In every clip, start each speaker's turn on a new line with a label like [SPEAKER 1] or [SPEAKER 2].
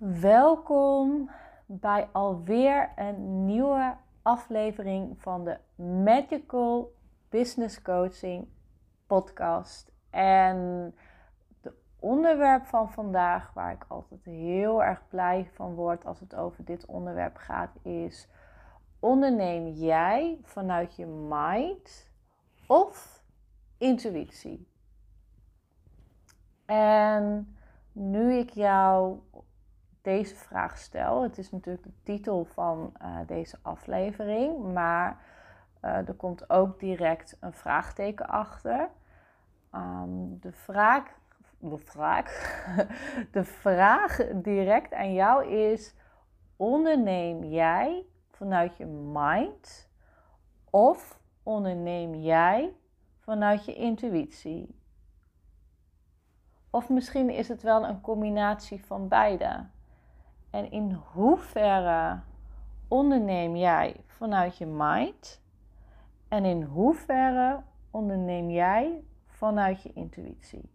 [SPEAKER 1] Welkom bij alweer een nieuwe aflevering van de Magical Business Coaching podcast. En het onderwerp van vandaag, waar ik altijd heel erg blij van word als het over dit onderwerp gaat, is: onderneem jij vanuit je mind of intuïtie? En nu ik jou deze vraag stel. Het is natuurlijk de titel van uh, deze aflevering, maar uh, er komt ook direct een vraagteken achter. Um, de, vraag, de, vraag, de vraag direct aan jou is: onderneem jij vanuit je mind of onderneem jij vanuit je intuïtie? Of misschien is het wel een combinatie van beide. En in hoeverre onderneem jij vanuit je mind? En in hoeverre onderneem jij vanuit je intuïtie?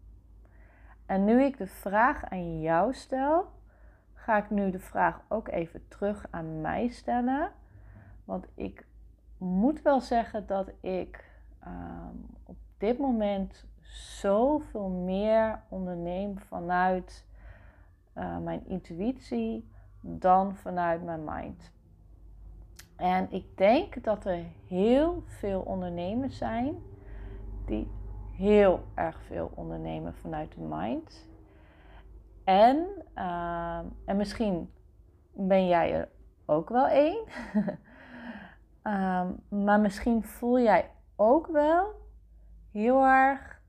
[SPEAKER 1] En nu ik de vraag aan jou stel, ga ik nu de vraag ook even terug aan mij stellen. Want ik moet wel zeggen dat ik um, op dit moment zoveel meer onderneem vanuit uh, mijn intuïtie dan vanuit mijn mind. En ik denk dat er heel veel ondernemers zijn die heel erg veel ondernemen vanuit de mind. En, uh, en misschien ben jij er ook wel één. um, maar misschien voel jij ook wel heel erg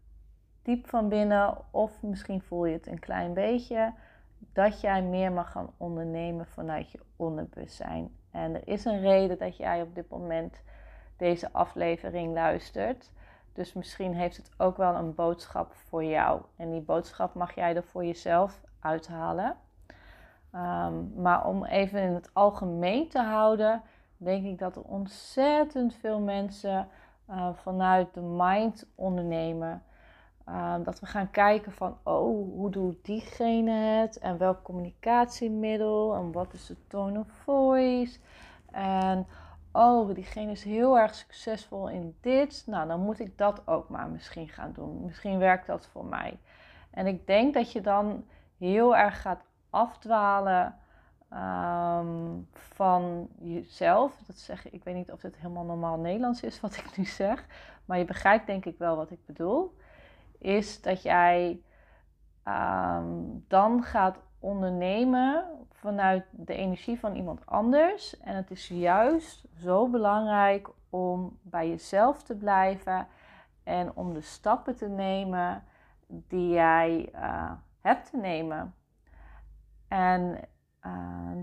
[SPEAKER 1] diep van binnen, of misschien voel je het een klein beetje, dat jij meer mag gaan ondernemen vanuit je onderbewustzijn. En er is een reden dat jij op dit moment deze aflevering luistert. Dus misschien heeft het ook wel een boodschap voor jou. En die boodschap mag jij er voor jezelf uithalen. Um, maar om even in het algemeen te houden, denk ik dat er ontzettend veel mensen uh, vanuit de mind ondernemen. Ehm, dat we gaan kijken van, oh, hoe doet diegene het? En welk communicatiemiddel? En wat is de tone of voice? En, oh, diegene is heel erg succesvol in dit. Nou, dan moet ik dat ook maar misschien gaan doen. Misschien werkt dat voor mij. En ik denk dat je dan heel erg gaat afdwalen um, van jezelf. Dat zeg ik weet niet of dit helemaal normaal Nederlands is wat ik nu zeg. Maar je begrijpt denk ik wel wat ik bedoel is dat jij ehm, dan gaat ondernemen vanuit de energie van iemand anders. En het is juist zo belangrijk om bij jezelf te blijven en om de stappen te nemen die jij uh, hebt te nemen. En uh,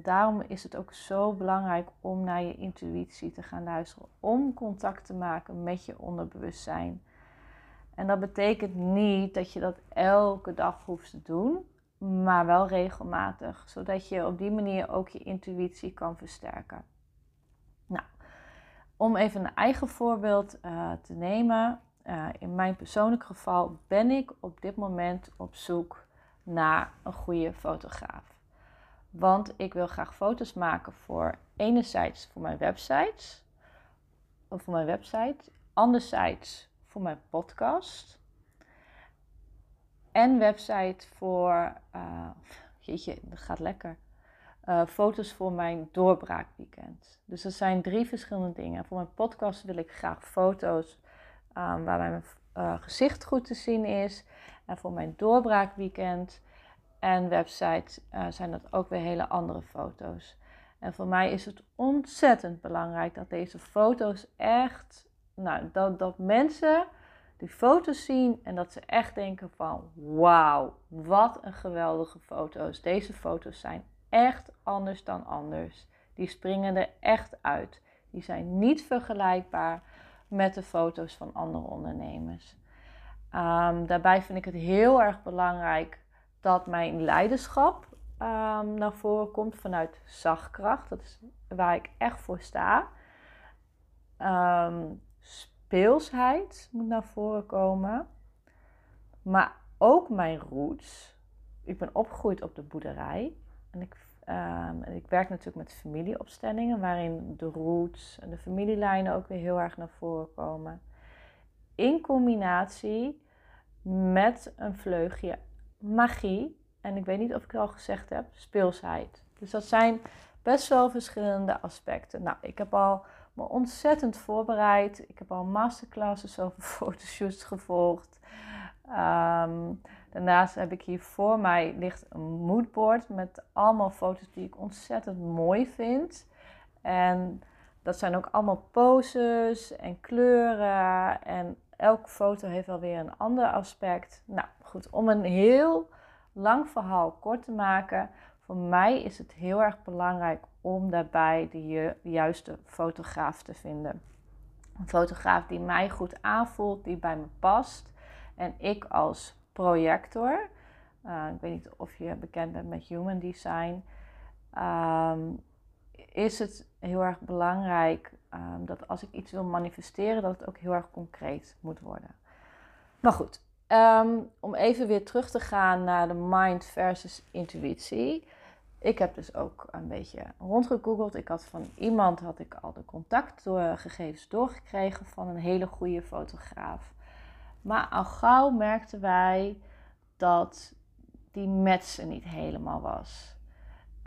[SPEAKER 1] daarom is het ook zo belangrijk om naar je intuïtie te gaan luisteren, om contact te maken met je onderbewustzijn. En dat betekent niet dat je dat elke dag hoeft te doen, maar wel regelmatig, zodat je op die manier ook je intuïtie kan versterken. Nou, om even een eigen voorbeeld uh, te nemen. Uh, in mijn persoonlijk geval ben ik op dit moment op zoek naar een goede fotograaf. Want ik wil graag foto's maken voor enerzijds voor mijn website, of voor mijn website, anderzijds voor mijn podcast. En website voor, uh, jeetje, dat gaat lekker. Uh, foto's voor mijn doorbraakweekend. Dus dat zijn drie verschillende dingen. Voor mijn podcast wil ik graag foto's um, waar mijn uh, gezicht goed te zien is. En voor mijn doorbraakweekend en website zijn dat ook weer hele andere foto's. En voor mij is het ontzettend belangrijk dat deze foto's echt nou, dat, dat mensen die foto's zien en dat ze echt denken van wauw, wat een geweldige foto's. Deze foto's zijn echt anders dan anders. Die springen er echt uit. Die zijn niet vergelijkbaar met de foto's van andere ondernemers. Um, daarbij vind ik het heel erg belangrijk dat mijn leiderschap um, naar voren komt vanuit zachtkracht. Dat is waar ik echt voor sta. Um, speelsheid moet naar voren komen. Maar ook mijn roots. Ik ben opgegroeid op de boerderij. En ik, um, ik werk natuurlijk met familieopstellingen, waarin de roots en de familielijnen ook weer heel erg naar voren komen. In combinatie met een vleugje magie. En ik weet niet of ik het al gezegd heb, speelsheid. Dus dat zijn best wel verschillende aspecten. Nou, ik heb al me ontzettend voorbereid. Ik heb al masterclasses over fotoshoots gevolgd. Um, daarnaast heb ik hier voor mij ligt een moodboard met allemaal foto's die ik ontzettend mooi vind. En dat zijn ook allemaal poses en kleuren. En elke foto heeft alweer een ander aspect. Nou goed, om een heel lang verhaal kort te maken. Voor mij is het heel erg belangrijk om daarbij de juiste fotograaf te vinden. Een fotograaf die mij goed aanvoelt, die bij me past. En ik als projector, uh, ik weet niet of je bekend bent met human design, um, is het heel erg belangrijk um, dat als ik iets wil manifesteren, dat het ook heel erg concreet moet worden. Maar goed, um, om even weer terug te gaan naar de mind versus intuïtie ik heb dus ook een beetje rondgegoogeld. Ik had van iemand had ik al de contactgegevens doorgekregen van een hele goede fotograaf. Maar al gauw merkten wij dat die match er niet helemaal was.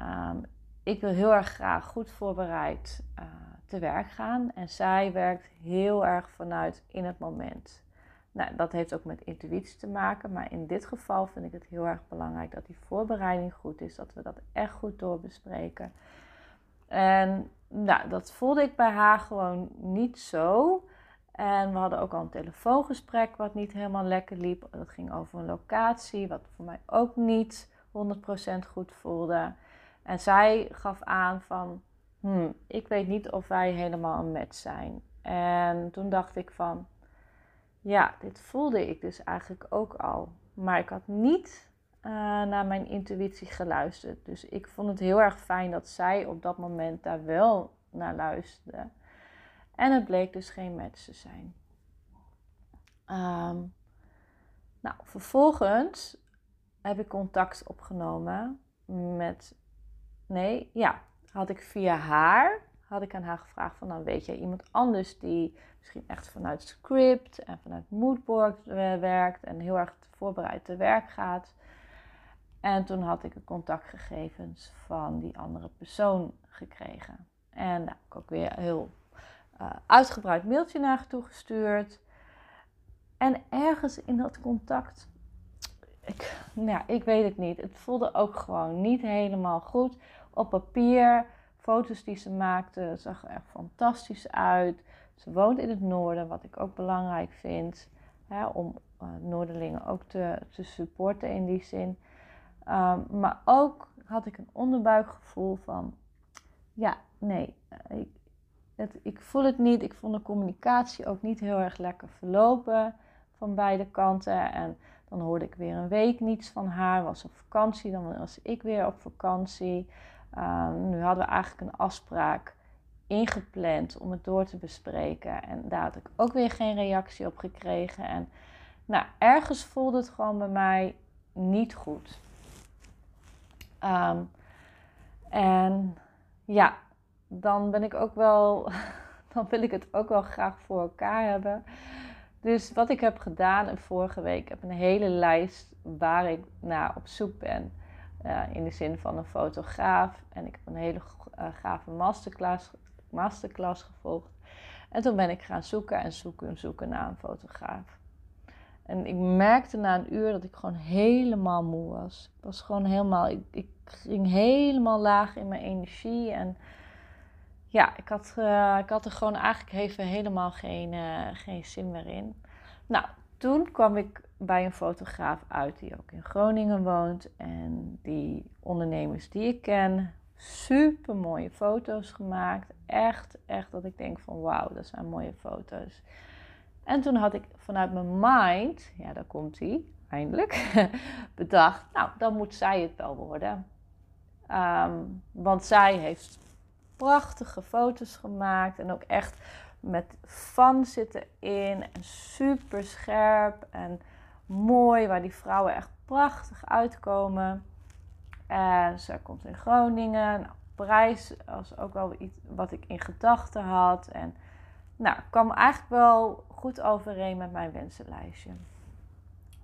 [SPEAKER 1] Um, ik wil heel erg graag goed voorbereid uh, te werk gaan. En zij werkt heel erg vanuit in het moment. Nou, dat heeft ook met intuïtie te maken, maar in dit geval vind ik het heel erg belangrijk dat die voorbereiding goed is, dat we dat echt goed doorbespreken. En nou, dat voelde ik bij haar gewoon niet zo. En we hadden ook al een telefoongesprek wat niet helemaal lekker liep. Dat ging over een locatie, wat voor mij ook niet 100% goed voelde. En zij gaf aan van, hmm, ik weet niet of wij helemaal een match zijn. En toen dacht ik van, ja, dit voelde ik dus eigenlijk ook al. Maar ik had niet uh, naar mijn intuïtie geluisterd. Dus ik vond het heel erg fijn dat zij op dat moment daar wel naar luisterde. En het bleek dus geen match te zijn. Um, nou, vervolgens heb ik contact opgenomen met. Nee, ja, had ik via haar had ik aan haar gevraagd van, dan nou, weet jij iemand anders die misschien echt vanuit script en vanuit moodboard eh, werkt en heel erg voorbereid te werk gaat. En toen had ik de contactgegevens van die andere persoon gekregen. En daar heb ik ook weer een heel uh, uitgebreid mailtje naar toegestuurd. En ergens in dat contact, ik, nou ik weet het niet. Het voelde ook gewoon niet helemaal goed. Op papier foto's die ze maakte zag er echt fantastisch uit. Ze woont in het noorden, wat ik ook belangrijk vind. Hè, om uh, Noorderlingen ook te, te supporten in die zin. Um, maar ook had ik een onderbuikgevoel van... Ja, nee, eh, ik, het, ik voel het niet. Ik vond de communicatie ook niet heel erg lekker verlopen van beide kanten. En dan hoorde ik weer een week niets van haar. Was op vakantie, dan was ik weer op vakantie. Ehm, nu hadden we eigenlijk een afspraak ingepland om het door te bespreken. En daar had ik ook weer geen reactie op gekregen. En nou, ergens voelde het gewoon bij mij niet goed. Ehm, en ja, dan ben ik ook wel, dan wil ik het ook wel graag voor elkaar hebben. Dus wat ik heb gedaan en vorige week, heb een hele lijst waar ik naar op zoek ben. In de zin van een fotograaf. En ik heb een hele uh, gave masterclass, masterclass gevolgd. En toen ben ik gaan zoeken en zoeken en zoeken naar een fotograaf. En ik merkte na een uur dat ik gewoon helemaal moe was. Ik was gewoon helemaal, ik, ik ging helemaal laag in mijn energie. En ja, ik had, uh, ik had er gewoon eigenlijk even helemaal geen, geen zin meer in. Nou, toen kwam ik bij een fotograaf uit die ook in Groningen woont. En die ondernemers die ik ken, super mooie foto's gemaakt. Echt, echt dat ik denk van wauw, dat zijn mooie foto's. En toen had ik vanuit mijn mind, ja daar komt hij, eindelijk, bedacht, nou dan moet zij het wel worden. Ehm, want zij heeft prachtige foto's gemaakt en ook echt met van zitten in en super scherp en mooi, waar die vrouwen echt prachtig uitkomen. En zij komt in Groningen. Nou, Parijs was ook wel iets wat ik in gedachten had. En nou, kwam eigenlijk wel goed overeen met mijn wensenlijstje.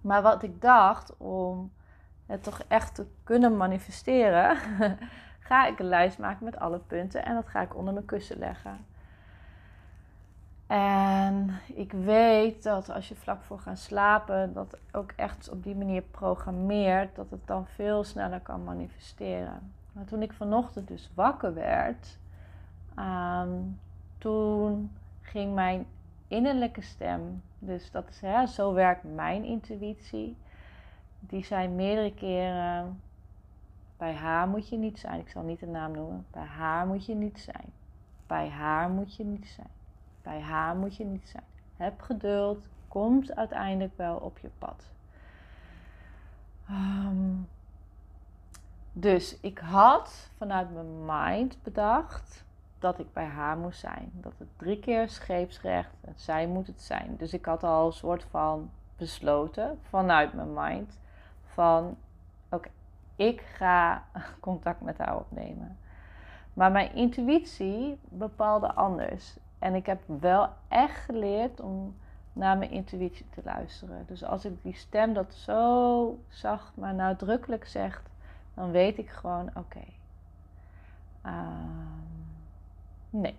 [SPEAKER 1] Maar wat ik dacht om het toch echt te kunnen manifesteren, ga ik een lijst maken met alle punten en dat ga ik onder mijn kussen leggen. En ik weet dat als je vlak voor gaat slapen, dat ook echt op die manier programmeert, dat het dan veel sneller kan manifesteren. Maar toen ik vanochtend dus wakker werd, ehm, toen ging mijn innerlijke stem, dus dat is hè, zo werkt mijn intuïtie, die zei meerdere keren: bij haar moet je niet zijn. Ik zal niet de naam noemen. Bij haar moet je niet zijn. Bij haar moet je niet zijn. Bij haar moet je niet zijn. Heb geduld, komt uiteindelijk wel op je pad. Ehm, dus ik had vanuit mijn mind bedacht dat ik bij haar moest zijn. Dat het drie keer scheepsrecht, en zij moet het zijn. Dus ik had al een soort van besloten vanuit mijn mind van oké, ik ga contact met haar opnemen. Maar mijn intuïtie bepaalde anders. En ik heb wel echt geleerd om naar mijn intuïtie te luisteren. Dus als ik die stem dat zo zacht maar nadrukkelijk zegt, dan weet ik gewoon: oké. Ehm, nee.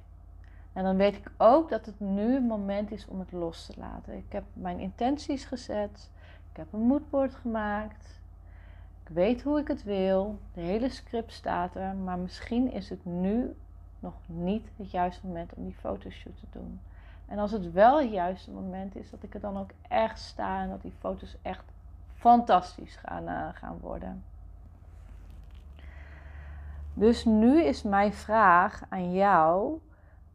[SPEAKER 1] En dan weet ik ook dat het nu het moment is om het los te laten. Ik heb mijn intenties gezet. Ik heb een moodboard gemaakt. Ik weet hoe ik het wil. De hele script staat er. Maar misschien is het nu nog niet het juiste moment om die fotoshoot te doen. En als het wel het juiste moment is, dat ik er dan ook echt sta en dat die foto's echt fantastisch gaan, uh, gaan worden. Dus nu is mijn vraag aan jou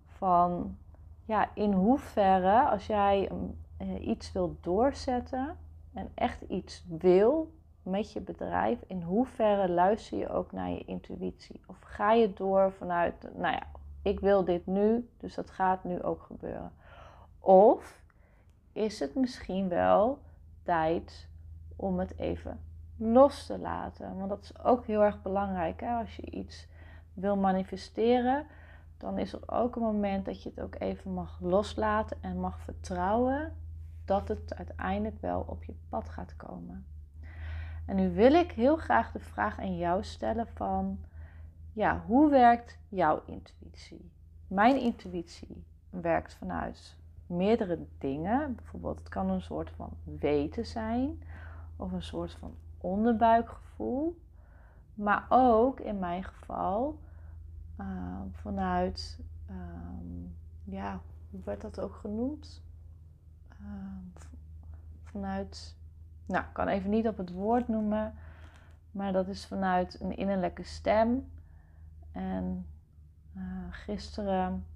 [SPEAKER 1] van ja, in hoeverre als jij uh, iets wil doorzetten en echt iets wil met je bedrijf, in hoeverre luister je ook naar je intuïtie? Of ga je door vanuit, nou ja, ik wil dit nu, dus dat gaat nu ook gebeuren. Of is het misschien wel tijd om het even los te laten? Want dat is ook heel erg belangrijk. Hè? Als je iets wil manifesteren, dan is er ook een moment dat je het ook even mag loslaten en mag vertrouwen dat het uiteindelijk wel op je pad gaat komen. En nu wil ik heel graag de vraag aan jou stellen van, ja, hoe werkt jouw intuïtie? Mijn intuïtie werkt vanuit meerdere dingen. Bijvoorbeeld, het kan een soort van weten zijn of een soort van onderbuikgevoel. Maar ook in mijn geval uh, vanuit, um, ja, hoe werd dat ook genoemd? Uh, vanuit nou, ik kan even niet op het woord noemen, maar dat is vanuit een innerlijke stem. En uh, gisteren,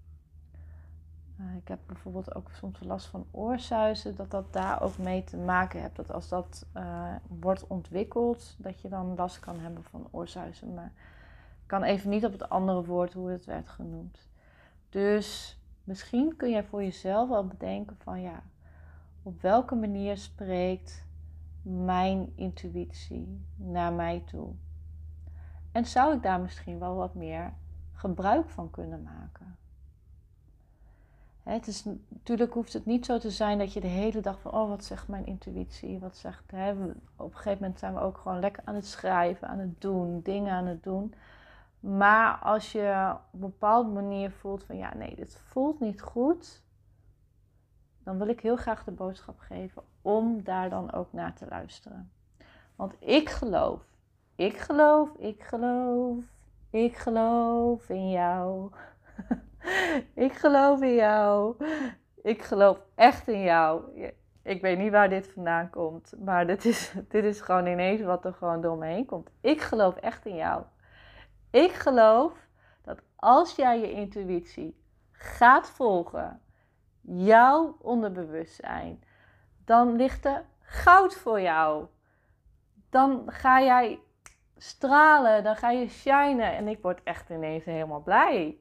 [SPEAKER 1] uh, ik heb bijvoorbeeld ook soms last van oorzuizen, dat dat daar ook mee te maken heeft. Dat als dat uh, wordt ontwikkeld, dat je dan last kan hebben van oorzuizen. Maar ik kan even niet op het andere woord hoe het werd genoemd. Dus misschien kun jij voor jezelf wel bedenken van ja, op welke manier spreekt mijn intuïtie naar mij toe? En zou ik daar misschien wel wat meer gebruik van kunnen maken? Het is, natuurlijk hoeft het niet zo te zijn dat je de hele dag van, oh wat zegt mijn intuïtie, wat zegt, hè? op een gegeven moment zijn we ook gewoon lekker aan het schrijven, aan het doen, dingen aan het doen. Maar als je op een bepaalde manier voelt van, ja nee, dit voelt niet goed, dan wil ik heel graag de boodschap geven om daar dan ook naar te luisteren. Want ik geloof, ik geloof, ik geloof, ik geloof in jou. ik geloof in jou. Ik geloof echt in jou. Ik weet niet waar dit vandaan komt, maar dit is, dit is gewoon ineens wat er gewoon door me heen komt. Ik geloof echt in jou. Ik geloof dat als jij je intuïtie gaat volgen, jouw onderbewustzijn, dan ligt er goud voor jou. Dan ga jij stralen, dan ga je shinen en ik word echt ineens helemaal blij.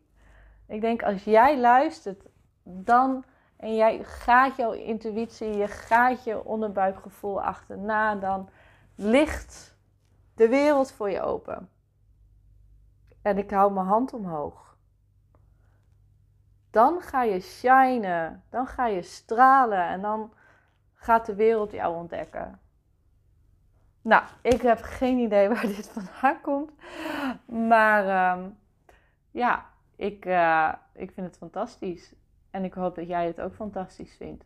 [SPEAKER 1] Ik denk als jij luistert, dan en jij gaat jouw intuïtie, je gaat je onderbuikgevoel achterna, dan ligt de wereld voor je open. En ik hou mijn hand omhoog. Dan ga je shinen, dan ga je stralen en dan gaat de wereld jou ontdekken. Nou, ik heb geen idee waar dit vandaan komt. Maar ehm, ja, ik, uh, ik vind het fantastisch. En ik hoop dat jij het ook fantastisch vindt.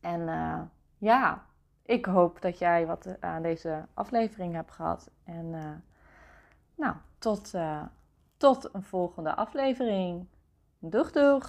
[SPEAKER 1] En uh, ja, ik hoop dat jij wat aan deze aflevering hebt gehad. En uh, nou, tot, tot een volgende aflevering. Doeg doeg!